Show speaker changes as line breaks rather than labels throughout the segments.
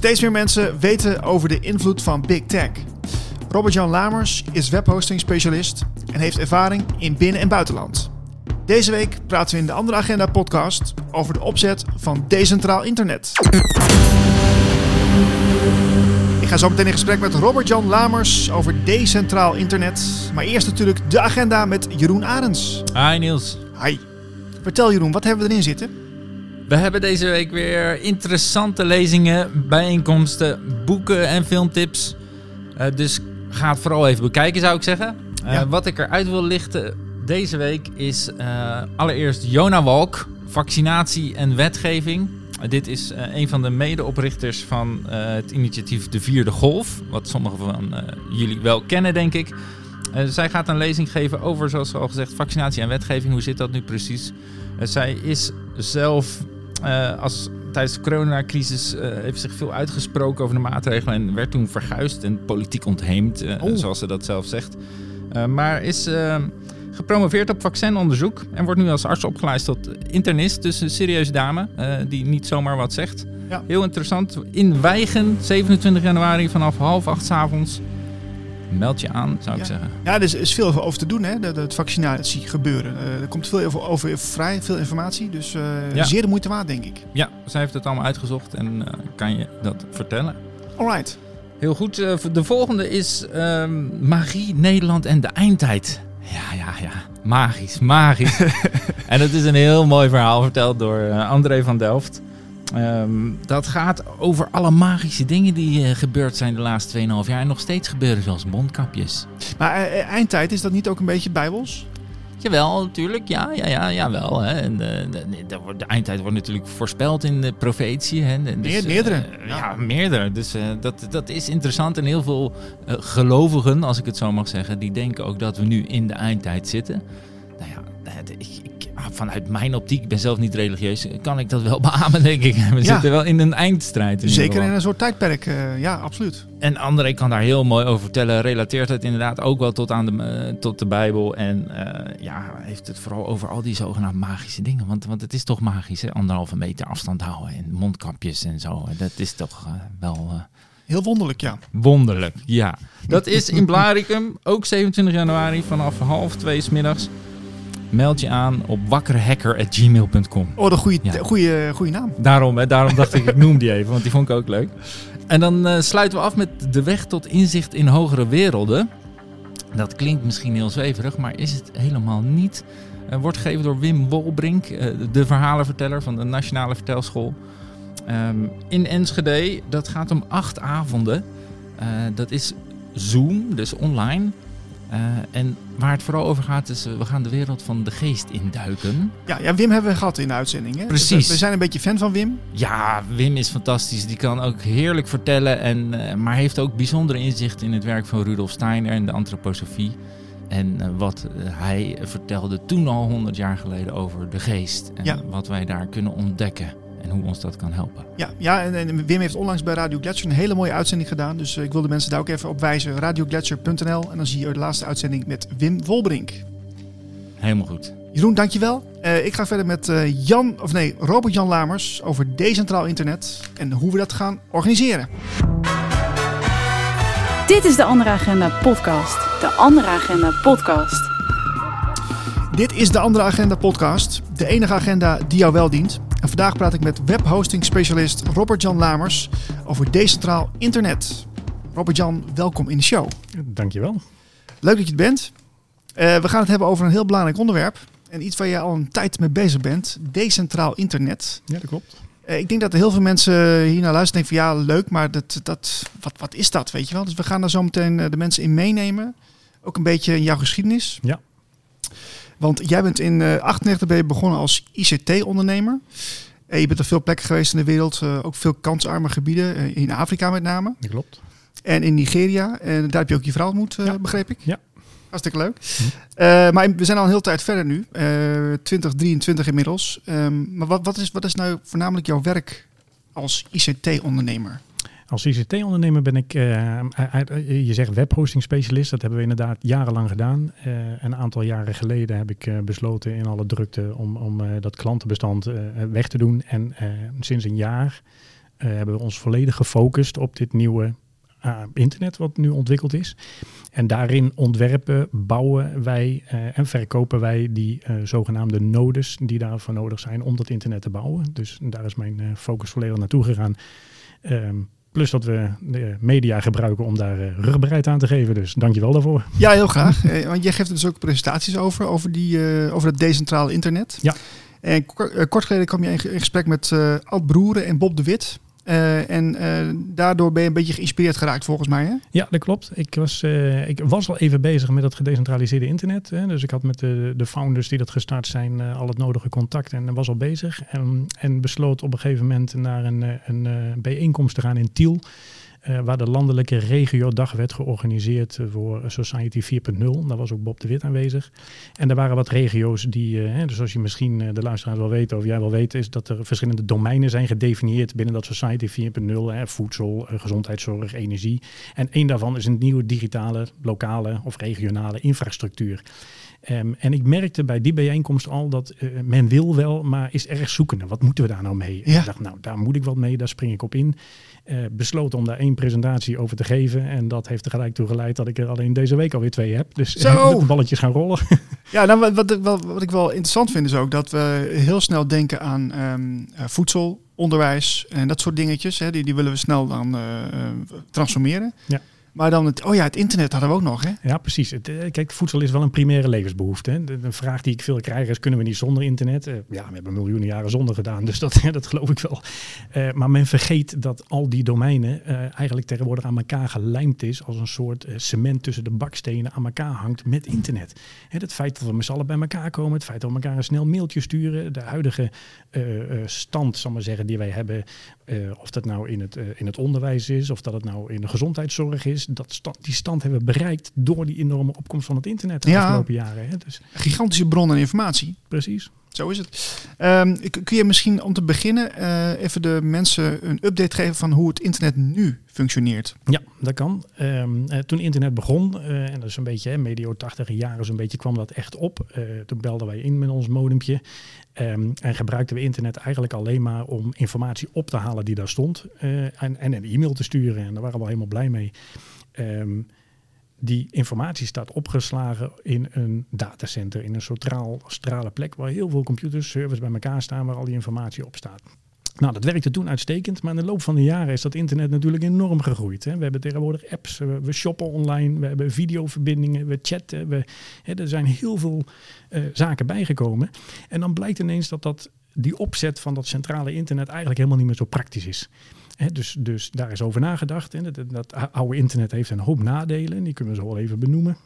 Steeds meer mensen weten over de invloed van Big Tech. Robert-Jan Lamers is webhosting specialist en heeft ervaring in binnen- en buitenland. Deze week praten we in de andere agenda podcast over de opzet van decentraal internet. Ik ga zo meteen in gesprek met Robert-Jan Lamers over decentraal internet. Maar eerst natuurlijk de agenda met Jeroen Arends.
Hi Niels.
Hi. Vertel Jeroen, wat hebben we erin zitten?
We hebben deze week weer interessante lezingen, bijeenkomsten, boeken en filmtips. Uh, dus ga het vooral even bekijken, zou ik zeggen. Uh, ja. Wat ik eruit wil lichten deze week is uh, allereerst Jona Walk, vaccinatie en wetgeving. dit is een van de medeoprichters van het initiatief De Vierde Golf, wat sommigen van jullie wel kennen, denk ik. zij gaat een lezing geven over, zoals al gezegd, vaccinatie en wetgeving. Hoe zit dat nu precies? zij is zelf uh, als, tijdens de coronacrisis uh, heeft zich veel uitgesproken over de maatregelen en werd toen verguisd en politiek ontheemd, uh, zoals ze dat zelf zegt. maar is gepromoveerd op vaccinonderzoek en wordt nu als arts opgeleid tot internist. Dus een serieuze dame die niet zomaar wat zegt. Ja. Heel interessant. In Wijgen, 27 januari vanaf half acht s avonds meld je aan, zou
ja.
ik zeggen.
Ja, er is, is, veel over te doen, hè, dat, dat vaccinatie gebeuren. Uh, er komt veel over, over, vrij, veel informatie, dus uh, ja. zeer de moeite waard, denk ik.
Ja, zij heeft het allemaal uitgezocht en uh, kan je dat vertellen.
Alright.
Heel goed. de volgende is um, Magie, Nederland en de eindtijd. Ja, ja, ja. Magisch, magisch. en het is een heel mooi verhaal verteld door André van Delft. Um, dat gaat over alle magische dingen die uh, gebeurd zijn de laatste 2,5 jaar. En nog steeds gebeuren, zoals mondkapjes.
Maar uh, eindtijd, is dat niet ook een beetje bijbels?
Jawel, natuurlijk. Ja, ja, ja, jawel. Hè. En de, de, eindtijd wordt natuurlijk voorspeld in de profetie. Hè. Dus,
Meer, meerdere.
Uh, ja. ja, meerdere. Dus dat, dat is interessant. En heel veel gelovigen, als ik het zo mag zeggen, die denken ook dat we nu in de eindtijd zitten. Nou ja, ik, vanuit mijn optiek, ik ben zelf niet religieus, kan ik dat wel beamen, denk ik. We ja. zitten wel in een eindstrijd. In
Zeker in een soort tijdperk, uh, ja, absoluut.
En André kan daar heel mooi over vertellen. Relateert het inderdaad ook wel tot, aan de, uh, tot de Bijbel. En uh, ja, heeft het vooral over al die zogenaamde magische dingen. Want, want het is toch magisch, hè? anderhalve meter afstand houden en mondkapjes en zo. Dat is toch wel...
Heel wonderlijk, ja.
Wonderlijk, ja. Dat is in Blaricum, ook 27 januari, vanaf half twee s middags. Meld je aan op wakkerhacker.gmail.com.
Oh, een goede, ja. goede, goede naam.
Daarom, hè, daarom dacht ik, ik noem die even, want die vond ik ook leuk. En dan uh, sluiten we af met de weg tot inzicht in hogere werelden. Dat klinkt misschien heel zweverig, maar is het helemaal niet. Uh, wordt gegeven door Wim Wolbrink, uh, de verhalenverteller van de Nationale Vertelschool. Um, in Enschede, dat gaat om acht avonden. dat is Zoom, dus online. Uh, en waar het vooral over gaat is, uh, we gaan de wereld van de geest induiken.
Ja, ja Wim hebben we gehad in de uitzending. Hè?
Precies.
We, we, zijn een beetje fan van Wim.
Ja, Wim is fantastisch. Die kan ook heerlijk vertellen, en, uh, maar heeft ook bijzondere inzicht in het werk van Rudolf Steiner en de antroposofie. En wat hij vertelde toen al 100 jaar geleden over de geest. En ja. wat wij daar kunnen ontdekken en hoe ons dat kan helpen.
Ja, ja en, en, Wim heeft onlangs bij Radio Gletscher een hele mooie uitzending gedaan. Dus uh, ik wil de mensen daar ook even op wijzen. Radiogletscher.nl en dan zie je de laatste uitzending met Wim Wolbrink.
Helemaal goed.
Jeroen, dankjewel. Uh, ik ga verder met uh, Jan, of nee, Robert-Jan Lamers over decentraal internet en hoe we dat gaan organiseren.
Dit is de Andere Agenda podcast. De Andere Agenda podcast.
Dit is de Andere Agenda podcast. De enige agenda die jou wel dient. En vandaag praat ik met webhosting specialist Robert-Jan Lamers over decentraal internet. Robert-Jan, welkom in de show.
Dankjewel.
Leuk dat je het bent. Uh, we gaan het hebben over een heel belangrijk onderwerp. En iets waar je al een tijd mee bezig bent. Decentraal internet.
Ja, dat klopt.
Uh, ik denk dat er heel veel mensen hier naar luisteren denken van ja, leuk, maar dat, dat, wat, wat is dat, weet je wel? Dus we gaan daar zo meteen de mensen in meenemen. Ook een beetje in jouw geschiedenis.
Ja.
Want jij bent in uh, 98 ben je begonnen als ICT-ondernemer. En je bent op veel plekken geweest in de wereld, uh, ook veel kansarme gebieden, uh, in Afrika met name.
Dat klopt.
En in Nigeria. En daar heb je ook je vrouw ontmoet, ja. begreep ik.
Ja.
Hartstikke leuk. Hm. maar we zijn al een heel tijd verder nu, 2023 inmiddels. Um, maar wat, wat, is, wat is nou voornamelijk jouw werk als ICT-ondernemer?
Als ICT-ondernemer ben ik, uh, je zegt webhosting specialist, dat hebben we inderdaad jarenlang gedaan. Uh, een aantal jaren geleden heb ik besloten in alle drukte om, om dat klantenbestand weg te doen. En sinds een jaar hebben we ons volledig gefocust op dit nieuwe internet wat nu ontwikkeld is. En daarin ontwerpen, bouwen wij en verkopen wij die zogenaamde nodes die daarvoor nodig zijn om dat internet te bouwen. Dus daar is mijn focus volledig naartoe gegaan. Ehm, plus dat we de media gebruiken om daar uh, rugbereid aan te geven. Dus dankjewel daarvoor.
Ja, heel graag. Eh, want jij geeft er dus ook presentaties over, over, die, uh, over het decentrale internet.
Ja.
En kort geleden kwam je in gesprek met Ad Broeren en Bob de Wit. Uh, en uh, daardoor ben je een beetje geïnspireerd geraakt volgens mij. Hè?
Ja, dat klopt. Ik was, uh, ik was al even bezig met het gedecentraliseerde internet. Hè. Dus ik had met de, de founders die dat gestart zijn al het nodige contact en was al bezig. En, en besloot op een gegeven moment naar een, een bijeenkomst te gaan in Tiel. Uh, waar de landelijke regio-dag werd georganiseerd voor Society 4.0. Daar was ook Bob de Wit aanwezig. En er waren wat regio's die, uh, dus zoals je misschien uh, de luisteraars wel weten, of jij wel weet, is dat er verschillende domeinen zijn gedefinieerd binnen dat Society 4.0. Voedsel, gezondheidszorg, energie. En één daarvan is een nieuwe digitale, lokale of regionale infrastructuur. Um, en ik merkte bij die bijeenkomst al dat men wil wel, maar is erg zoekende. Wat moeten we daar nou mee?
Ja.
Ik dacht, nou, daar moet ik wat mee, daar spring ik op in. Uh, besloten om daar één presentatie over te geven. En dat heeft er gelijk toe geleid dat ik er alleen deze week alweer twee heb. Dus
Zo.
de balletjes gaan rollen.
Ja, nou, wat, wat, wat, wat, ik wel interessant vind is ook dat we heel snel denken aan um, uh, voedsel, onderwijs en dat soort dingetjes. Hè, die, die willen we snel dan uh, transformeren.
Ja.
Maar dan het, oh ja, het internet hadden we ook nog, hè?
Ja, precies. Het, uh, kijk, voedsel is wel een primaire levensbehoefte. Hè. De, vraag die ik veel krijg is, kunnen we niet zonder internet? Uh, ja, we hebben miljoenen jaren zonder gedaan, dus dat, dat geloof ik wel. Uh, maar men vergeet dat al die domeinen eigenlijk tegenwoordig aan elkaar gelijmd is als een soort cement tussen de bakstenen aan elkaar hangt met internet. Hè, het feit dat we met z'n allen bij elkaar komen, het feit dat we elkaar een snel mailtje sturen, de huidige stand, zal maar zeggen, die wij hebben, of dat nou in het, in het onderwijs is, of dat het nou in de gezondheidszorg is, dat stand, die stand hebben bereikt door die enorme opkomst van het internet de
Ja.
afgelopen jaren. Hè? Dus
Gigantische bron aan informatie.
precies.
Zo is het. Ehm, kun je misschien om te beginnen eh, even de mensen een update geven van hoe het internet nu functioneert?
Ja, dat kan. Ehm, eh, toen internet begon, eh, en dat is een beetje hè, medio 80 jaren zo'n beetje kwam dat echt op. Toen belden wij in met ons modempje. Ehm, en gebruikten we internet eigenlijk alleen maar om informatie op te halen die daar stond. en, en een e-mail te sturen. En daar waren we helemaal blij mee. Ehm, die informatie staat opgeslagen in een datacenter, in een centrale plek waar heel veel computers, servers bij elkaar staan waar al die informatie op staat. Nou, dat werkte toen uitstekend, maar in de loop van de jaren is dat internet natuurlijk enorm gegroeid. Hè. We hebben tegenwoordig apps, we, shoppen online, we hebben videoverbindingen, we chatten. We, hè, er zijn heel veel eh, zaken bijgekomen. En dan blijkt ineens dat, dat die opzet van dat centrale internet eigenlijk helemaal niet meer zo praktisch is. Dus, dus daar is over nagedacht. Dat, dat oude internet heeft een hoop nadelen, die kunnen we zo wel even benoemen.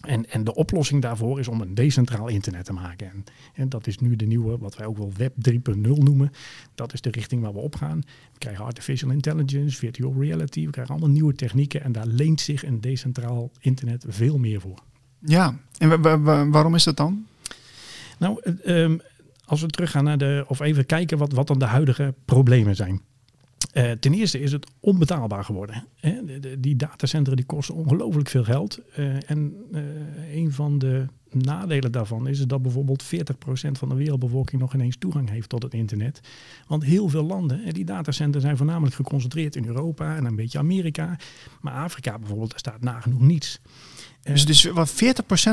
En, en de oplossing daarvoor is om een decentraal internet te maken. En, en dat is nu de nieuwe, wat wij ook wel Web 3.0 noemen. Dat is de richting waar we op gaan. We krijgen artificial intelligence, virtual reality. We krijgen allemaal nieuwe technieken. En daar leent zich een decentraal internet veel meer voor.
Ja, en wa- wa- wa- waarom is dat dan?
Nou, eh, ehm, als we teruggaan naar de, of even kijken wat, wat dan de huidige problemen zijn. Eh, ten eerste is het onbetaalbaar geworden. Hè? De- die datacenteren die kosten ongelooflijk veel geld. Eh, en eh, een van de nadelen daarvan is dat bijvoorbeeld 40% van de wereldbevolking nog ineens toegang heeft tot het internet. Want heel veel landen, die datacenters zijn voornamelijk geconcentreerd in Europa en een beetje Amerika. Maar Afrika bijvoorbeeld, daar staat nagenoeg niets.
Dus, dus wat 40%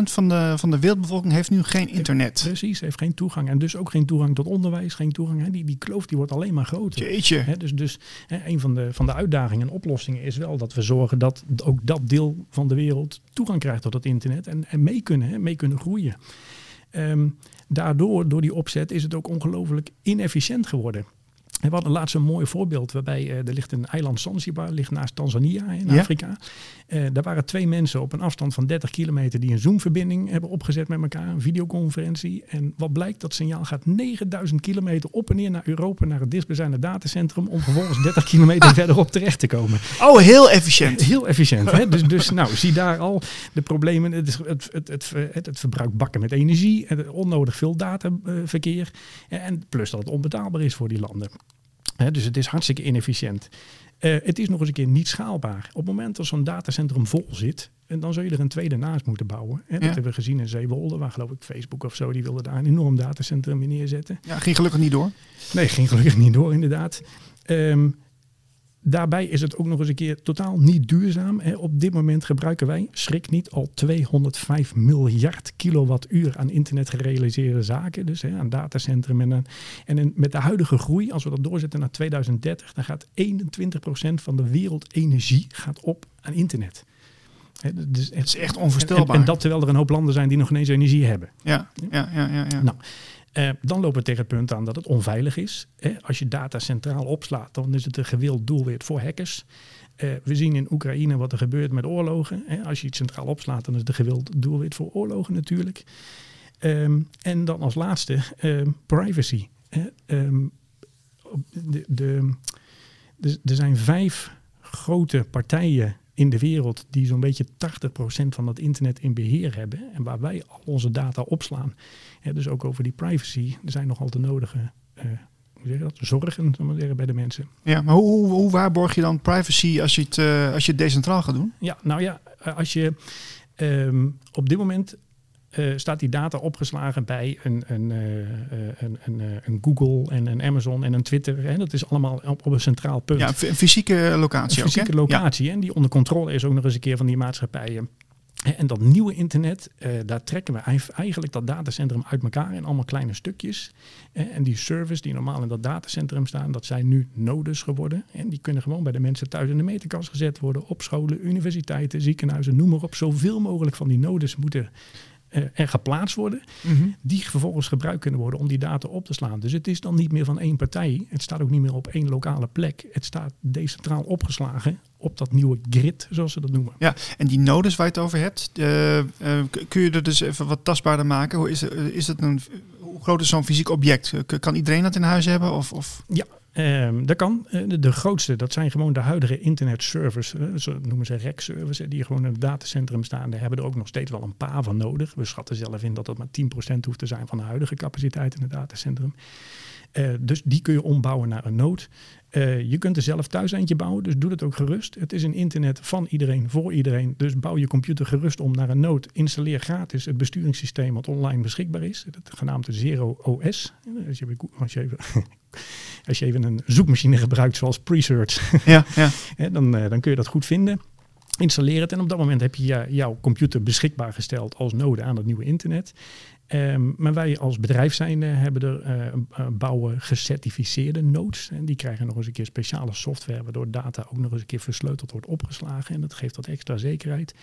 van de, van de wereldbevolking heeft nu geen internet.
Precies, heeft geen toegang. En dus ook geen toegang tot onderwijs, geen toegang. Hè. Die, die kloof die wordt alleen maar groter.
Jeetje.
Hè, dus dus hè, een van de, van de uitdagingen en oplossingen is wel dat we zorgen dat ook dat deel van de wereld toegang krijgt tot het internet en, en mee, kunnen, hè, mee kunnen groeien. Ehm, daardoor, door die opzet, is het ook ongelooflijk inefficiënt geworden. We hadden laatst een mooi voorbeeld waarbij eh, er ligt een eiland Zanzibar, ligt naast Tanzania in
Ja.
Afrika. Eh, daar waren twee mensen op een afstand van 30 kilometer die een Zoom-verbinding hebben opgezet met elkaar, een videoconferentie. En wat blijkt, dat signaal gaat 9000 kilometer op en neer naar Europa, naar het dichtstbijzijnde datacentrum, om vervolgens 30 kilometer verderop terecht te komen.
Oh, heel efficiënt.
Heel efficiënt. Hè? Dus, dus nou, zie daar al de problemen. Het, het, het, het, het, het verbruik bakken met energie, onnodig veel dataverkeer. En plus dat het onbetaalbaar is voor die landen. Hè, dus het is hartstikke inefficiënt. Eh, het is nog eens een keer niet schaalbaar. Op het moment dat zo'n datacentrum vol zit, en dan zul je er een tweede naast moeten bouwen. Hè, dat
Ja.
hebben we gezien in Zeewolde, waar geloof ik Facebook of zo, die wilde daar een enorm datacentrum in neerzetten.
Ja, ging gelukkig niet door.
Nee, ging gelukkig niet door, inderdaad. Ehm, daarbij is het ook nog eens een keer totaal niet duurzaam. Op dit moment gebruiken wij, schrik niet, al 205 miljard kilowattuur aan internet gerealiseerde zaken. Dus aan datacentrum. En, en met de huidige groei, als we dat doorzetten naar 2030, dan gaat 21% van de wereldenergie gaat op aan internet.
dus het is echt onvoorstelbaar.
En, en, dat terwijl er een hoop landen zijn die nog ineens energie hebben.
Ja, ja, ja. ja, ja.
Nou, uh, dan lopen we tegen het punt aan dat het onveilig is. als je data centraal opslaat, dan is het een gewild doelwit voor hackers. Uh, we zien in Oekraïne wat er gebeurt met oorlogen. als je iets centraal opslaat, dan is het een gewild doelwit voor oorlogen natuurlijk. Um, en dan als laatste um, privacy. De, de, de, er zijn vijf grote partijen in de wereld die zo'n beetje 80% van dat internet in beheer hebben en waar wij al onze data opslaan. dus ook over die privacy, er zijn nogal de nodige uh, hoe zeg je dat, zorgen maar zeggen, bij de mensen.
Ja, maar hoe, hoe waarborg je dan privacy als je het, uh, als je het decentraal gaat doen?
Ja, nou ja, eh, als je um, op dit moment uh, staat die data opgeslagen bij een, een, uh, een, een, een, Google en een Amazon en een Twitter. Hè? Dat is allemaal op, op een centraal punt.
Ja, een fysieke locatie.
Een fysieke locatie. Ja. En die onder controle is ook nog eens een keer van die maatschappijen. En dat nieuwe internet, uh, daar trekken we eigenlijk dat datacentrum uit elkaar in allemaal kleine stukjes. En die servers die normaal in dat datacentrum staan, dat zijn nu nodes geworden. En die kunnen gewoon bij de mensen thuis in de meterkast gezet worden. Op scholen, universiteiten, ziekenhuizen, noem maar op. Zoveel mogelijk van die nodes moeten er geplaatst worden, mhm. die vervolgens gebruikt kunnen worden om die data op te slaan. Dus het is dan niet meer van één partij. Het staat ook niet meer op één lokale plek. Het staat decentraal opgeslagen op dat nieuwe grid, zoals ze dat noemen.
Ja, en die nodes waar je het over hebt, uh, uh, kun je er dus even wat tastbaarder maken? Hoe is, is het een, hoe groot is zo'n fysiek object? Kan iedereen dat in huis hebben? Of, of?
Ja, Um, dat kan. Uh, de, grootste, dat zijn gewoon de huidige internetservers. Uh, zo noemen ze REC-servers, die gewoon in het datacentrum staan. Daar hebben er ook nog steeds wel een paar van nodig. We schatten zelf in dat dat maar 10% hoeft te zijn van de huidige capaciteit in het datacentrum. Uh, dus die kun je ombouwen naar een node. je kunt er zelf thuis eentje bouwen, dus doe dat ook gerust. Het is een internet van iedereen, voor iedereen. Dus bouw je computer gerust om naar een node. Installeer gratis het besturingssysteem wat online beschikbaar is. Dat genaamd Zero OS. Als je, als je even als je even een zoekmachine gebruikt zoals Presearch, ja, ja. dan, eh, dan kun je dat goed vinden. Installeer het en op dat moment heb je jouw computer beschikbaar gesteld als node aan het nieuwe internet. Um, maar wij als bedrijf zijn, hebben er uh, bouwen gecertificeerde nodes. En die krijgen nog eens een keer speciale software, waardoor data ook nog eens een keer versleuteld wordt opgeslagen. En dat geeft dat extra zekerheid.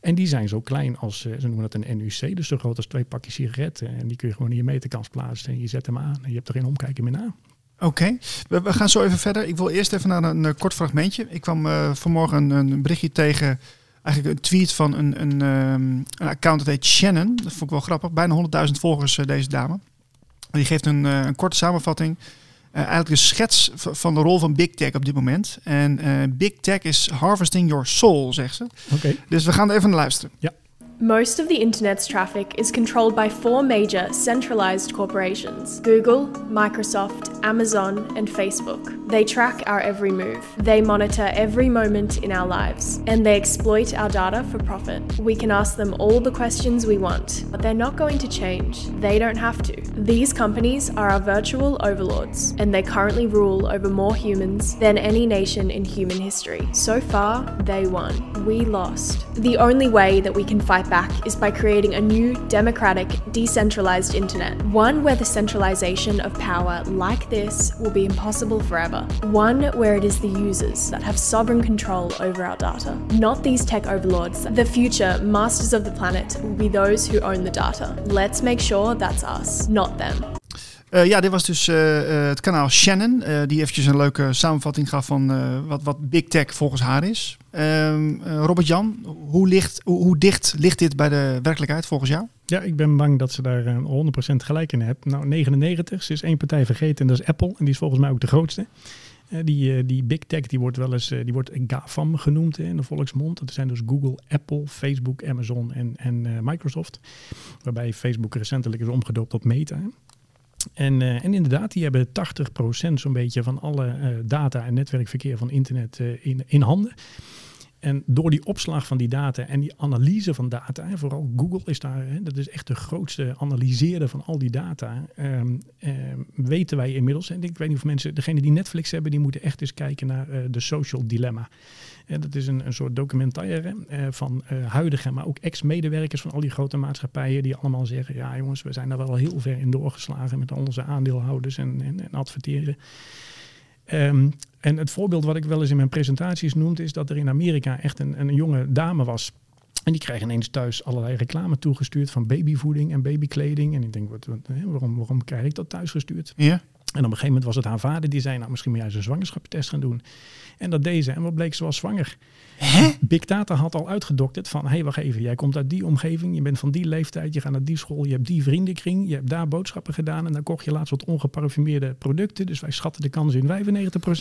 En die zijn zo klein als, ze noemen dat een NUC, dus zo groot als twee pakjes sigaretten. En die kun je gewoon in je meterkast plaatsen en je zet hem aan. En je hebt er geen omkijken meer na.
Oké, we, gaan zo even verder. Ik wil eerst even naar een, kort fragmentje. Ik kwam vanmorgen een, berichtje tegen, eigenlijk een tweet van een, een, um, een account dat heet Shannon. Dat vond ik wel grappig. Bijna 100.000 volgers, uh, deze dame. Die geeft een, uh, een korte samenvatting. eigenlijk een schets van de rol van Big Tech op dit moment. En Big Tech is harvesting your soul, zegt ze. Oké. Dus we gaan er even naar luisteren.
Ja.
Most of the internet's traffic is controlled by four major centralized corporations Google, Microsoft, Amazon, and Facebook. They track our every move, they monitor every moment in our lives, and they exploit our data for profit. We can ask them all the questions we want, but they're not going to change. They don't have to. These companies are our virtual overlords, and they currently rule over more humans than any nation in human history. So far, they won. We lost. The only way that we can fight back is by creating a new, democratic, decentralized internet. One where the centralization of power like this will be impossible forever. One where it is the users that have sovereign control over our data, not these tech overlords. The future masters of the planet will be those who own the data. Let's make sure that's us, not them.
Uh, ja, dit was dus uh, uh, het kanaal Shannon, die eventjes een leuke samenvatting gaf van wat, wat Big Tech volgens haar is. Ehm, Robert-Jan, hoe, ligt, hoe, dicht ligt dit bij de werkelijkheid volgens jou?
Ja, ik ben bang dat ze daar 100% gelijk in hebben. Nou, 99, ze is één partij vergeten en dat is Apple. En die is volgens mij ook de grootste. die, die Big Tech die wordt wel eens die wordt GAFAM genoemd hè, in de volksmond. Dat zijn dus Google, Apple, Facebook, Amazon en, en Microsoft. Waarbij Facebook recentelijk is omgedoopt tot Meta. En, uh, en, inderdaad, die hebben 80% zo'n beetje van alle uh, data en netwerkverkeer van internet uh, in, in handen. En door die opslag van die data en die analyse van data, vooral Google is daar, dat is echt de grootste analyseerder van al die data, ehm, ehm, weten wij inmiddels, en ik weet niet of mensen, degene die Netflix hebben, die moeten echt eens kijken naar uh, de social dilemma. Dat is een, een soort documentaire uh, van uh, huidige, maar ook ex-medewerkers van al die grote maatschappijen, die allemaal zeggen, ja jongens, we zijn daar wel heel ver in doorgeslagen met onze aandeelhouders en, en, en adverteren. Um, en het voorbeeld wat ik wel eens in mijn presentaties noemde, is dat er in Amerika echt een, een jonge dame was. En die kreeg ineens thuis allerlei reclame toegestuurd van babyvoeding en babykleding. En ik denk, wat, wat, waarom, waarom krijg ik dat thuis gestuurd?
Ja.
En op een gegeven moment was het haar vader die zei, nou misschien moet jij eens een zwangerschapstest gaan doen. En dat deze. En wat bleek, ze was zwanger.
Hè?
Big Data had al uitgedokterd van, hé hey, wacht even, jij komt uit die omgeving, je bent van die leeftijd, je gaat naar die school, je hebt die vriendenkring, je hebt daar boodschappen gedaan en dan kocht je laatst wat ongeparfumeerde producten. Dus wij schatten de kans in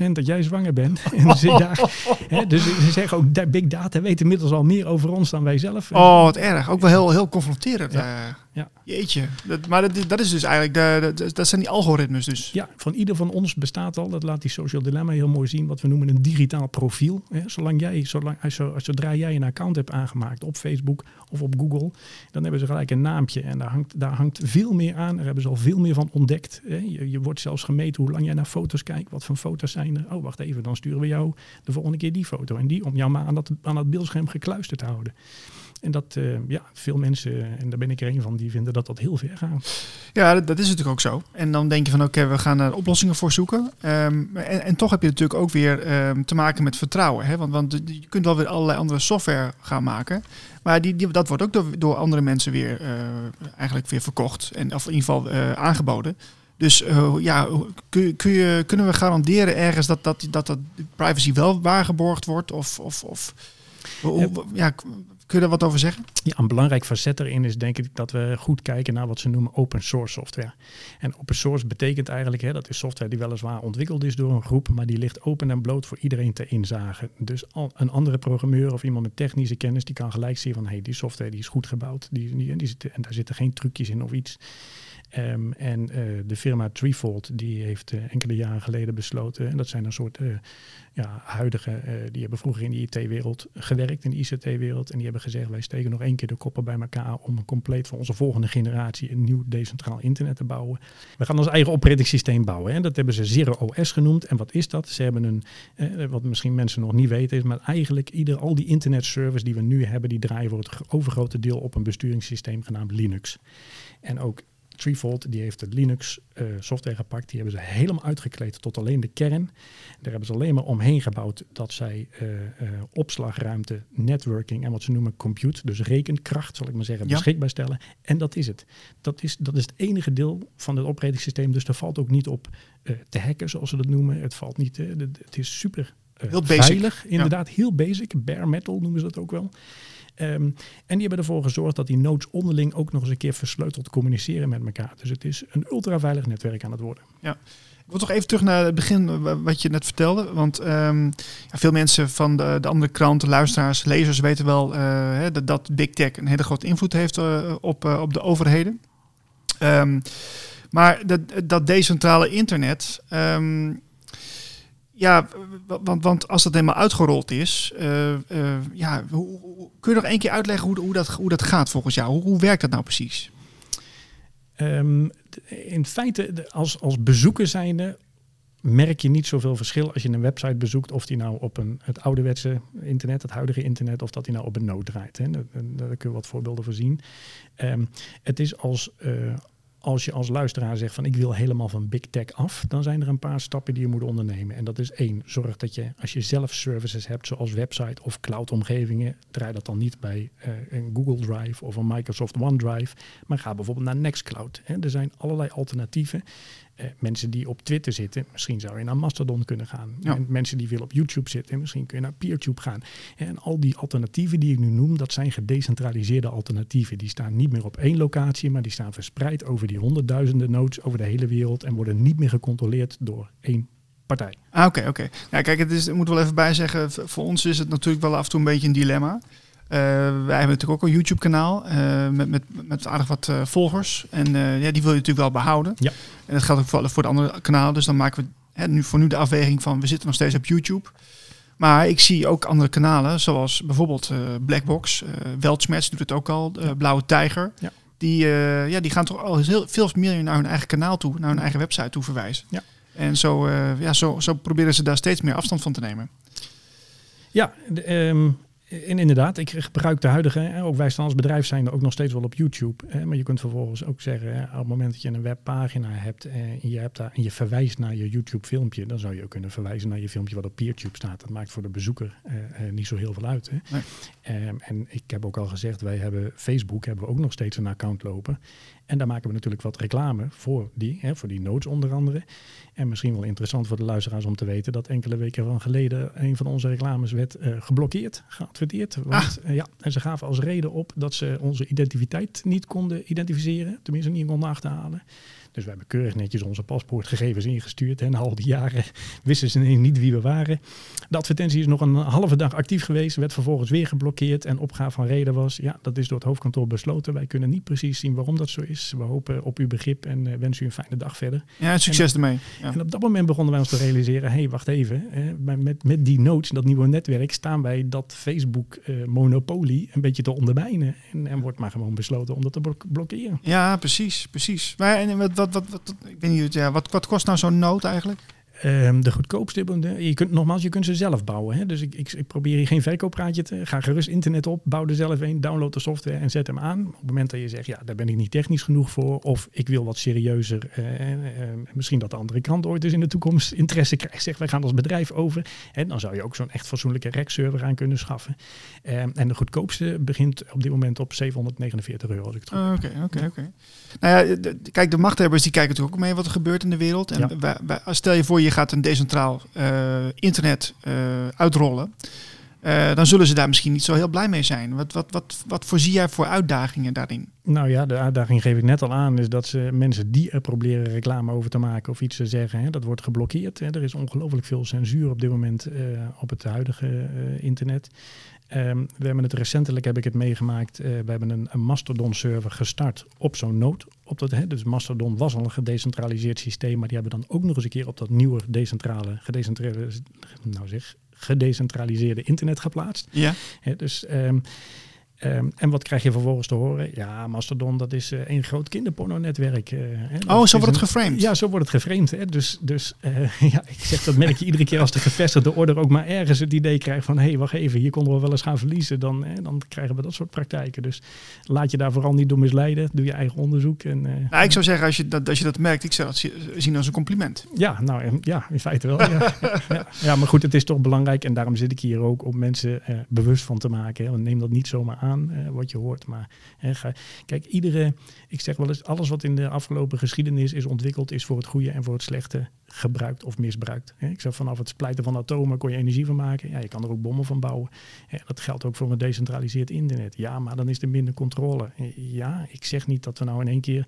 95% dat jij zwanger bent. en dus, daar, hè, dus ze zeggen ook, Big Data weet inmiddels al meer over ons dan wij zelf.
Oh, wat erg. Ook wel heel, heel confronterend.
Ja.
Uh,
ja.
Jeetje. Dat, maar dat, dat is dus eigenlijk, de, de, dat zijn die algoritmes dus.
Ja, van ieder van ons bestaat al, dat laat die social dilemma heel mooi zien, wat we noemen een digitaal profiel. Hè. Zolang jij, zolang, zodra jij een account hebt aangemaakt op Facebook of op Google, dan hebben ze gelijk een naampje. En daar hangt, daar hangt veel meer aan. Daar hebben ze al veel meer van ontdekt. Je, je wordt zelfs gemeten hoe lang jij naar foto's kijkt. Wat voor foto's zijn er? Oh, wacht even, dan sturen we jou de volgende keer die foto en die om jou maar aan dat, aan dat beeldscherm gekluisterd te houden. En dat, uh, ja, veel mensen, en daar ben ik er een van, die vinden dat dat heel ver gaat.
Ja, dat, is natuurlijk ook zo. En dan denk je van, oké, we gaan er oplossingen voor zoeken. Um, en, en, toch heb je natuurlijk ook weer um, te maken met vertrouwen. Hè? Want, want je kunt wel weer allerlei andere software gaan maken. Maar die, die, dat wordt ook door, door andere mensen weer uh, eigenlijk weer verkocht. En, of in ieder geval aangeboden. Dus ja, kun, kun je, kunnen we garanderen ergens dat, dat, dat, dat privacy wel waargeborgd wordt? Of, of, of ja, kun je daar wat over zeggen?
Ja, een belangrijk facet erin is denk ik dat we goed kijken naar wat ze noemen open source software. En open source betekent eigenlijk, hè, dat is software die weliswaar ontwikkeld is door een groep, maar die ligt open en bloot voor iedereen te inzagen. Dus al, een andere programmeur of iemand met technische kennis, die kan gelijk zien van, hé, hey, die software die is goed gebouwd, die, die, die zit, en daar zitten geen trucjes in of iets. Um, en uh, de firma Treefold, die heeft uh, enkele jaren geleden besloten, en dat zijn een soort uh, ja, huidige, die hebben vroeger in de IT-wereld gewerkt, in de ICT-wereld, en die hebben gezegd, wij steken nog één keer de koppen bij elkaar om compleet voor onze volgende generatie een nieuw decentraal internet te bouwen. We gaan ons eigen operating bouwen. Hè. Dat hebben ze Zero OS genoemd. En wat is dat? Ze hebben een, wat misschien mensen nog niet weten, maar eigenlijk ieder, al die internetservers die we nu hebben, die draaien voor het overgrote deel op een besturingssysteem genaamd Linux. En ook Treefold die heeft de Linux uh, software gepakt. Die hebben ze helemaal uitgekleed tot alleen de kern. Daar hebben ze alleen maar omheen gebouwd dat zij uh, uh, opslagruimte, networking en wat ze noemen compute, dus rekenkracht, zal ik maar zeggen, ja. beschikbaar stellen. En dat is het. Dat is, dat is het enige deel van het operating Dus daar valt ook niet op te hacken, zoals ze dat noemen. Het valt niet. het is super
heel
veilig,
basic.
inderdaad, ja. heel basic. Bare metal noemen ze dat ook wel. Um, en die hebben ervoor gezorgd dat die nodes onderling ook nog eens een keer versleuteld communiceren met elkaar. Dus het is een ultraveilig netwerk aan het worden.
Ja. Ik wil toch even terug naar het begin wat je net vertelde. Want um, ja, veel mensen van de, de, andere kranten, luisteraars, lezers weten wel uh, dat, dat Big Tech een hele grote invloed heeft uh, op, uh, op de overheden. Um, maar dat, dat decentrale internet. Um, ja, want, als dat helemaal uitgerold is, uh, uh, ja, hoe, kun je nog één keer uitleggen hoe, hoe, dat, hoe dat gaat volgens jou? Hoe, hoe werkt dat nou precies?
Um, in feite, als, als bezoeker zijnde merk je niet zoveel verschil als je een website bezoekt, of die nou op een, het ouderwetse internet, het huidige internet, of dat die nou op een node draait. Hè. Daar, daar kun je wat voorbeelden voor zien. Um, het is als, uh, als je als luisteraar zegt van ik wil helemaal van big tech af, dan zijn er een paar stappen die je moet ondernemen. En dat is één, zorg dat je als je zelf services hebt zoals website of cloud omgevingen, draai dat dan niet bij uh, een Google Drive of een Microsoft OneDrive, maar ga bijvoorbeeld naar Nextcloud. Hè. Er zijn allerlei alternatieven. Uh, mensen die op Twitter zitten, misschien zou je naar Mastodon kunnen gaan.
Ja.
En mensen die willen op YouTube zitten, misschien kun je naar PeerTube gaan. En al die alternatieven die ik nu noem, dat zijn gedecentraliseerde alternatieven. Die staan niet meer op één locatie, maar die staan verspreid over die honderdduizenden nodes over de hele wereld en worden niet meer gecontroleerd door één partij.
Ah, oké, oké. Okay. Ja, kijk, het is, ik moet wel even bij zeggen, voor ons is het natuurlijk wel af en toe een beetje een dilemma. Uh, wij hebben natuurlijk ook een YouTube-kanaal uh, met, met, met aardig wat uh, volgers. En ja, die wil je natuurlijk wel behouden.
Ja.
En dat geldt ook voor, voor de andere kanalen. Dus dan maken we hè, nu, voor nu de afweging van we zitten nog steeds op YouTube. Maar ik zie ook andere kanalen, zoals bijvoorbeeld uh, Blackbox. Uh, Weltschmerz doet het ook al. Uh, Blauwe Tijger.
Ja.
Die, ja, die gaan toch al heel, veel meer naar hun eigen kanaal toe, naar hun eigen website toe verwijzen.
Ja.
En zo, ja, zo, zo proberen ze daar steeds meer afstand van te nemen.
Ja, de, um, en inderdaad, ik gebruik de huidige, ook wij staan als bedrijf zijn er ook nog steeds wel op YouTube. Maar je kunt vervolgens ook zeggen, op het moment dat je een webpagina hebt en je, hebt daar, en je verwijst naar je YouTube filmpje, dan zou je ook kunnen verwijzen naar je filmpje wat op PeerTube staat. Dat maakt voor de bezoeker eh, niet zo heel veel uit. Hè? Nee. Um, en ik heb ook al gezegd, wij hebben Facebook hebben we ook nog steeds een account lopen. En daar maken we natuurlijk wat reclame voor die, hè, voor die notes onder andere. En misschien wel interessant voor de luisteraars om te weten dat enkele weken van geleden een van onze reclames werd uh, geblokkeerd, geadverteerd. Want ah. uh, ja, en ze gaven als reden op dat ze onze identiteit niet konden identificeren, tenminste niet konden achterhalen. Dus we hebben keurig netjes onze paspoortgegevens ingestuurd. En al die jaren wisten ze niet wie we waren. De advertentie is nog een halve dag actief geweest. Werd vervolgens weer geblokkeerd. En opgave van reden was, ja, dat is door het hoofdkantoor besloten. Wij kunnen niet precies zien waarom dat zo is. We hopen op uw begrip en uh, wensen u een fijne dag verder.
Ja, succes ermee. Ja.
En op dat moment begonnen wij ons te realiseren, hé, hey, wacht even. Eh, met, met die notes, dat nieuwe netwerk, staan wij dat Facebook-monopolie eh, een beetje te ondermijnen. En, en wordt maar gewoon besloten om dat te blokkeren.
Ja, precies, precies. Maar en wat, wat wat, wat, ik weet niet, ja, wat, wat kost nou zo'n nood eigenlijk?
Um, de goedkoopste, je kunt nogmaals, je kunt ze zelf bouwen. Hè? Dus ik, ik, ik, probeer hier geen verkooppraatje te. Ga gerust internet op, bouw er zelf een, download de software en zet hem aan. Op het moment dat je zegt, ja, daar ben ik niet technisch genoeg voor, of ik wil wat serieuzer. Uh, uh, misschien dat de andere kant ooit eens in de toekomst interesse krijgt. Zeg, wij gaan als bedrijf over. En dan zou je ook zo'n echt fatsoenlijke server aan kunnen schaffen. Um, en de goedkoopste begint op dit moment op 749 euro.
Oké, oké, oké. Nou ja, de, kijk, de machthebbers die kijken natuurlijk ook mee wat er gebeurt in de wereld. En ja. wij, wij, stel je voor, je gaat een decentraal uh, internet uh, uitrollen, uh, dan zullen ze daar misschien niet zo heel blij mee zijn. Wat, wat, wat, wat voorzie jij voor uitdagingen daarin?
Nou ja, de uitdaging geef ik net al aan, is dat ze mensen die er proberen reclame over te maken of iets te zeggen, hè, dat wordt geblokkeerd. Hè. Er is ongelooflijk veel censuur op dit moment op het huidige internet. Um, we hebben het recentelijk, heb ik het meegemaakt, uh, we hebben een, een Mastodon-server gestart op zo'n nood. Op dat, hè, dus Mastodon was al een gedecentraliseerd systeem, maar die hebben dan ook nog eens een keer op dat nieuwe decentrale, gedecentraliseerde, nou zeg, gedecentraliseerde internet geplaatst.
Ja.
Dus um, Um, en wat krijg je vervolgens te horen? Ja, Mastodon, dat is uh, een groot kinderporno-netwerk. Uh,
oh, zo wordt het geframed?
Ja, zo wordt het geframed. Hè? Dus, dus uh, ja, ik zeg dat merk je iedere keer als de gevestigde orde ook maar ergens het idee krijgt van... hé, hey, wacht even, hier konden we wel eens gaan verliezen. Dan, dan krijgen we dat soort praktijken. Dus laat je daar vooral niet door misleiden. Doe je eigen onderzoek. En,
nou, ik zou zeggen, als je, dat, als je dat merkt, ik zou dat zien als een compliment.
Ja, nou ja, in feite wel. ja. ja. ja, maar goed, het is toch belangrijk. En daarom zit ik hier ook om mensen bewust van te maken. Hè? Neem dat niet zomaar aan aan uh, wat je hoort. Maar hè, ga, kijk, iedere, ik zeg wel eens, alles wat in de afgelopen geschiedenis is ontwikkeld, is voor het goede en voor het slechte gebruikt of misbruikt. Hè. Ik zeg vanaf het splijten van atomen kon je energie van maken. Ja, je kan er ook bommen van bouwen. Hè, dat geldt ook voor een decentraliseerd internet. Ja, maar dan is er minder controle. Ja, ik zeg niet dat we nou in één keer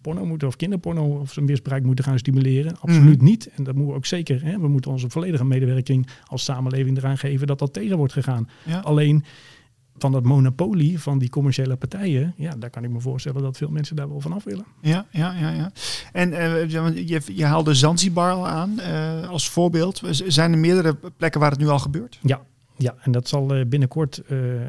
porno moeten of kinderporno of zijn misbruik moeten gaan stimuleren. Absoluut mm. niet. En dat moeten we ook zeker. Hè. We moeten onze volledige medewerking als samenleving eraan geven dat dat tegen wordt gegaan. Ja. Alleen van dat monopolie van die commerciële partijen, ja, daar kan ik me voorstellen dat veel mensen daar wel van af willen.
Ja, ja, ja. ja. En uh, je, je haalde Zanzibar al aan uh, als voorbeeld. Zijn er meerdere plekken waar het nu al gebeurt?
Ja, ja, en dat zal eh, binnenkort uh, uh,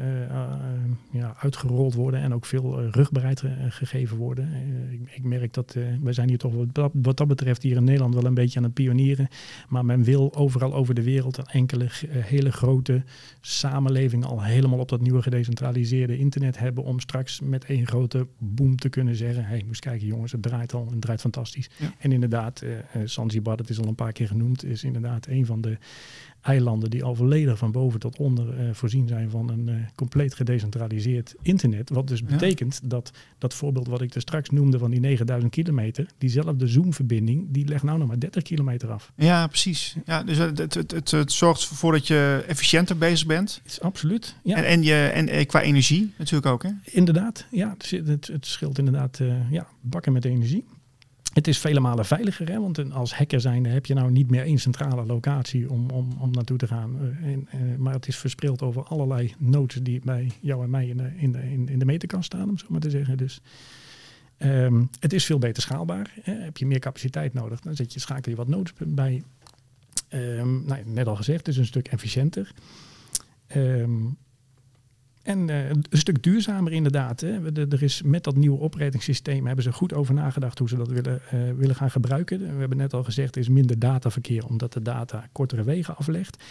ja, uitgerold worden en ook veel rugbereid gegeven worden. Ik, ik, merk dat wij zijn hier toch wat, wat, dat betreft hier in Nederland wel een beetje aan het pionieren. Maar men wil overal over de wereld een enkele hele grote samenleving al helemaal op dat nieuwe gedecentraliseerde internet hebben. Om straks met één grote boom te kunnen zeggen, hé, hey, moest kijken jongens, het draait al, het draait fantastisch. Ja. En inderdaad, Zanzibar, dat is al een paar keer genoemd, is inderdaad een van de eilanden die al volledig van boven tot onder uh, voorzien zijn van een uh, compleet gedecentraliseerd internet. Wat dus betekent dat dat voorbeeld wat ik er straks noemde van die 9000 kilometer, diezelfde Zoom-verbinding, die legt nou nog maar 30 kilometer af.
Ja, precies. Ja, dus het, het, het, het zorgt ervoor dat je efficiënter bezig bent.
Is absoluut. Ja.
En, en, je, en eh, qua energie natuurlijk ook. Hè?
Inderdaad, ja. Het, het, het scheelt inderdaad uh, ja, bakken met energie. Het is vele malen veiliger, hè? want als hacker zijnde heb je nou niet meer één centrale locatie om, om, om naartoe te gaan. En, uh, maar het is verspreid over allerlei nodes die bij jou en mij in de, in de, in, de staan, om zo maar te zeggen. Dus um, het is veel beter schaalbaar. Hè? Heb je meer capaciteit nodig, dan zet je, schakel je wat nodes bij Ehm, nou, net al gezegd, het is een stuk efficiënter. Ehm, en uh, een stuk duurzamer inderdaad. Hè. Er is met dat nieuwe operatingsysteem hebben ze goed over nagedacht hoe ze dat willen, uh, willen gaan gebruiken. We hebben net al gezegd, er is minder dataverkeer omdat de data kortere wegen aflegt.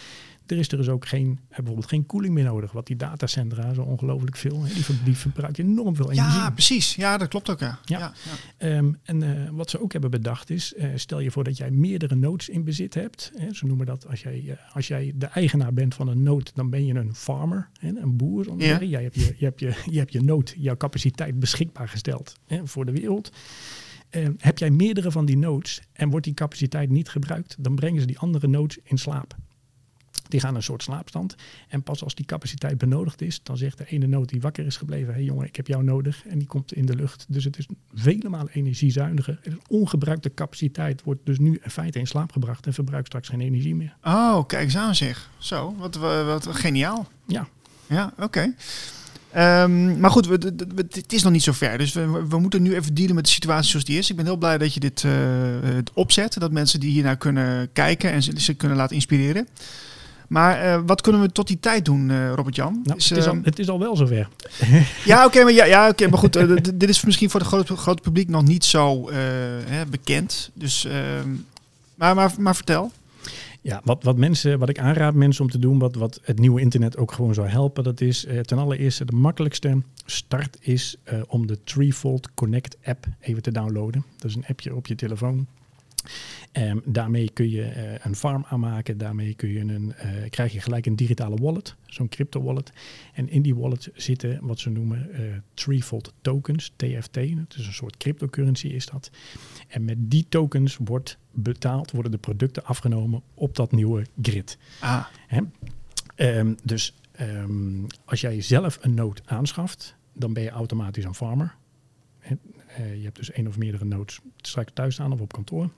Er is er dus ook geen, eh, bijvoorbeeld geen koeling meer nodig. Wat die datacentra zo ongelooflijk veel, die, die verbruiken enorm veel energie.
Ja, precies. Ja, dat klopt ook. Ja.
ja. ja, ja. Um, en uh, wat ze ook hebben bedacht is, uh, stel je voor dat jij meerdere nodes in bezit hebt. Hè, ze noemen dat als jij, uh, als jij de eigenaar bent van een node, dan ben je een farmer, hè, een boer. Ja. Jij hebt je, je, hebt je, je hebt je node, jouw capaciteit beschikbaar gesteld hè, voor de wereld. Uh, heb jij meerdere van die nodes en wordt die capaciteit niet gebruikt, dan brengen ze die andere nodes in slaap. Die gaan een soort slaapstand. En pas als die capaciteit benodigd is, dan zegt de ene nood die wakker is gebleven: hé hey jongen, ik heb jou nodig. En die komt in de lucht. Dus het is vele malen energiezuiniger. Ongebruikte capaciteit wordt dus nu in feite in slaap gebracht en verbruikt straks geen energie meer.
Oh, kijk eens aan zich. Zo, wat, wat, wat geniaal.
Ja.
Ja, oké. Okay. Um, maar goed, we, we, het is nog niet zo ver. Dus we, we, moeten nu even dealen met de situatie zoals die is. Ik ben heel blij dat je dit uh, opzet. Dat mensen die hiernaar kunnen kijken en ze kunnen laten inspireren. Maar uh, wat kunnen we tot die tijd doen, uh, Robert-Jan?
Nou, het, is al, het is al wel zover.
ja, oké, okay, maar, ja, ja, okay, maar goed. Dit is misschien voor het grote, grote publiek nog niet zo hè, bekend. Dus, ehm, maar, maar, maar vertel.
Ja, wat, wat, mensen, wat ik aanraad mensen om te doen, wat, wat het nieuwe internet ook gewoon zou helpen, dat is ten allereerste de makkelijkste start is om de Threefold Connect app even te downloaden. Dat is een appje op je telefoon. Um, daarmee kun je uh, een farm aanmaken. Daarmee kun je een, uh, krijg je gelijk een digitale wallet, zo'n crypto wallet. En in die wallet zitten wat ze noemen uh, tokens, TFT. Het is een soort cryptocurrency is dat. En met die tokens wordt betaald, worden de producten afgenomen op dat nieuwe grid.
Ah.
Um, dus um, als jij zelf een node aanschaft, dan ben je automatisch een farmer. je hebt dus één of meerdere nodes straks thuis staan of op kantoor.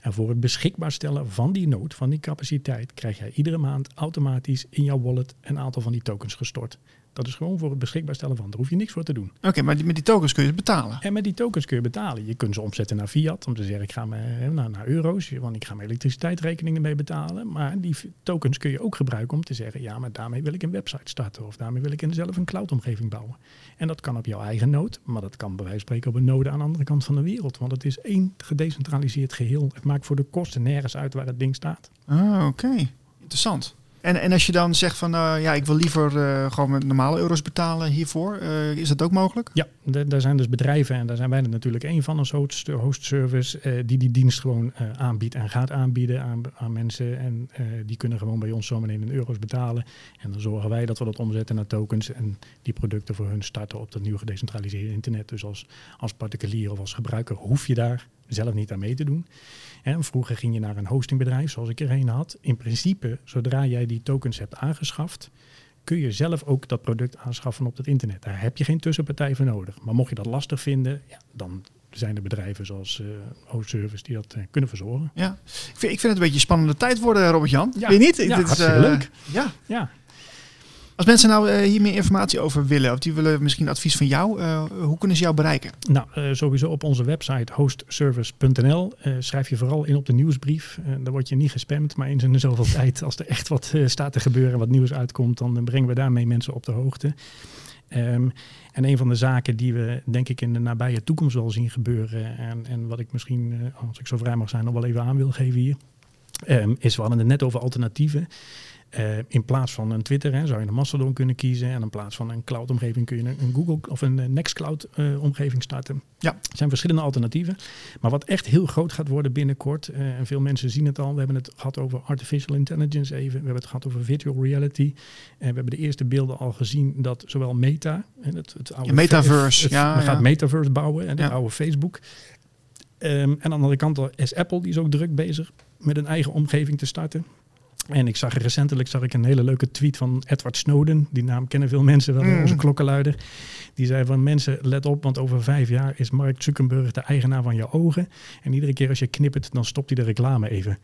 En voor het beschikbaar stellen van die node, van die capaciteit, krijg jij iedere maand automatisch in jouw wallet een aantal van die tokens gestort. Dat is gewoon voor het beschikbaar stellen van. Daar hoef je niks voor te doen.
Oké, okay, maar die, met die tokens kun je betalen?
En met die tokens kun je betalen. Je kunt ze omzetten naar fiat. Om te zeggen, ik ga me, naar, naar euro's. Want ik ga mijn elektriciteitsrekeningen mee betalen. Maar die tokens kun je ook gebruiken om te zeggen... ja, maar daarmee wil ik een website starten. Of daarmee wil ik zelf een cloudomgeving bouwen. En dat kan op jouw eigen node. Maar dat kan bij wijze van spreken op een node aan de andere kant van de wereld. Want het is één gedecentraliseerd geheel. Het maakt voor de kosten nergens uit waar het ding staat.
Ah, oké. Interessant. En, en als je dan zegt van uh, ja, ik wil liever uh, gewoon met normale euro's betalen hiervoor, uh, is dat ook mogelijk?
Ja, daar zijn dus bedrijven en daar zijn wij er natuurlijk één van als host, service die die dienst gewoon aanbiedt en gaat aanbieden aan, aan mensen. En die kunnen gewoon bij ons zomaar in euro's betalen. En dan zorgen wij dat we dat omzetten naar tokens en die producten voor hun starten op dat nieuwe gedecentraliseerde internet. Dus als, als particulier of als gebruiker hoef je daar zelf niet aan mee te doen. En vroeger ging je naar een hostingbedrijf, zoals ik er een had. In principe, zodra jij die tokens hebt aangeschaft, kun je zelf ook dat product aanschaffen op het internet. Daar heb je geen tussenpartij voor nodig. Maar mocht je dat lastig vinden, ja, dan zijn er bedrijven zoals uh, Hostservice die dat uh, kunnen verzorgen.
Ja, ik vind, ik vind het een beetje een spannende tijd worden, Robert-Jan.
Ja.
Weet je niet?
Ja,
Dit
hartstikke uh, leuk.
Ja.
ja.
Als mensen nou uh, hier meer informatie over willen, of die willen misschien advies van jou, uh, hoe kunnen ze jou bereiken?
Nou, uh, sowieso op onze website hostservice.nl. schrijf je vooral in op de nieuwsbrief. dan word je niet gespamd, maar in zoveel tijd, als er echt wat staat te gebeuren, wat nieuws uitkomt, dan brengen we daarmee mensen op de hoogte. Um, en een van de zaken die we denk ik in de nabije toekomst wel zien gebeuren, en, en wat ik misschien, als ik zo vrij mag zijn, nog wel even aan wil geven hier, um, is we hadden het net over alternatieven. Uh, in plaats van een Twitter hè, zou je een Mastodon kunnen kiezen. En in plaats van een cloud-omgeving kun je een, Google of een Nextcloud-omgeving uh, starten.
Ja.
Er zijn verschillende alternatieven. Maar wat echt heel groot gaat worden binnenkort, uh, en veel mensen zien het al. We hebben het gehad over artificial intelligence even. We hebben het gehad over virtual reality. En we hebben de eerste beelden al gezien dat zowel Meta, en het, het oude
ja, metaverse,
het,
ja,
we gaan
ja.
metaverse bouwen, en
Ja.
oude Facebook. Um, en aan de andere kant is Apple, die is ook druk bezig met een eigen omgeving te starten. En ik zag recentelijk zag ik een hele leuke tweet van Edward Snowden. Die naam kennen veel mensen wel,
Mm.
onze klokkenluider. Die zei van mensen, let op, want over vijf jaar is Mark Zuckerberg de eigenaar van je ogen. En iedere keer als je knippert, dan stopt hij de reclame even.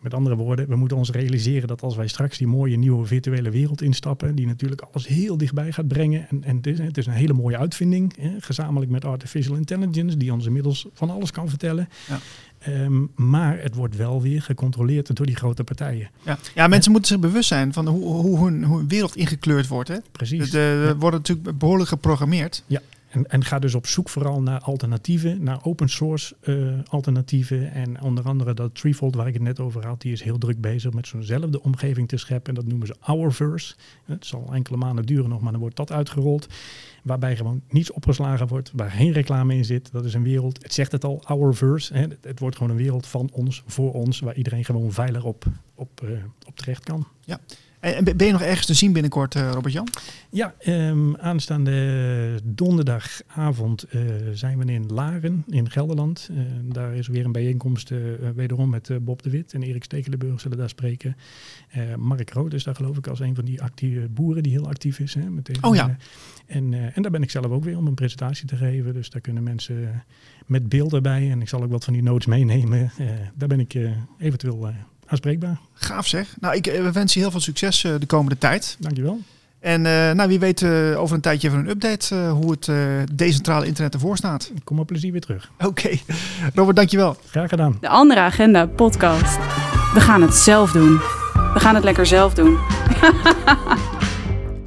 Met andere woorden, we moeten ons realiseren dat als wij straks die mooie nieuwe virtuele wereld instappen, die natuurlijk alles heel dichtbij gaat brengen. En, en het, is, het is een hele mooie uitvinding, hè, gezamenlijk met artificial intelligence, die ons inmiddels van alles kan vertellen.
Ja.
Ehm, maar het wordt wel weer gecontroleerd door die grote partijen.
Ja, ja mensen moeten zich bewust zijn van hoe, hoe, hun, hoe hun wereld ingekleurd wordt. Hè?
Precies.
Er ja. wordt natuurlijk behoorlijk geprogrammeerd.
Ja, en, en, ga dus op zoek vooral naar alternatieven, naar open source uh, alternatieven. En onder andere dat Treefold waar ik het net over had, die is heel druk bezig met zo'nzelfde omgeving te scheppen. En dat noemen ze Ourverse. Het zal enkele maanden duren nog, maar dan wordt dat uitgerold. Waarbij gewoon niets opgeslagen wordt, waar geen reclame in zit. Dat is een wereld, het zegt het al, Ourverse. Hè. Het, wordt gewoon een wereld van ons, voor ons, waar iedereen gewoon veilig op, op, uh, op terecht kan.
Ja. En ben je nog ergens te zien binnenkort, uh, Robert-Jan?
Ja, um, aanstaande donderdagavond uh, zijn we in Laren in Gelderland. Uh, daar is weer een bijeenkomst wederom met Bob de Wit en Erik Stekelenburg zullen daar spreken. Mark Rood is daar geloof ik als een van die actieve boeren die heel actief is. Hè, met
oh ja.
en, en daar ben ik zelf ook weer om een presentatie te geven. Dus daar kunnen mensen met beelden bij en ik zal ook wat van die notes meenemen. daar ben ik eventueel aanspreekbaar.
Gaaf zeg. Nou, ik we wensen je heel veel succes de komende tijd.
Dankjewel.
En uh, nou, wie weet uh, over een tijdje even een update uh, hoe het decentrale internet ervoor staat.
Ik kom op plezier weer terug.
Oké. Okay. Robert, dankjewel.
Graag gedaan.
De Andere Agenda podcast. We gaan het zelf doen. We gaan het lekker zelf doen.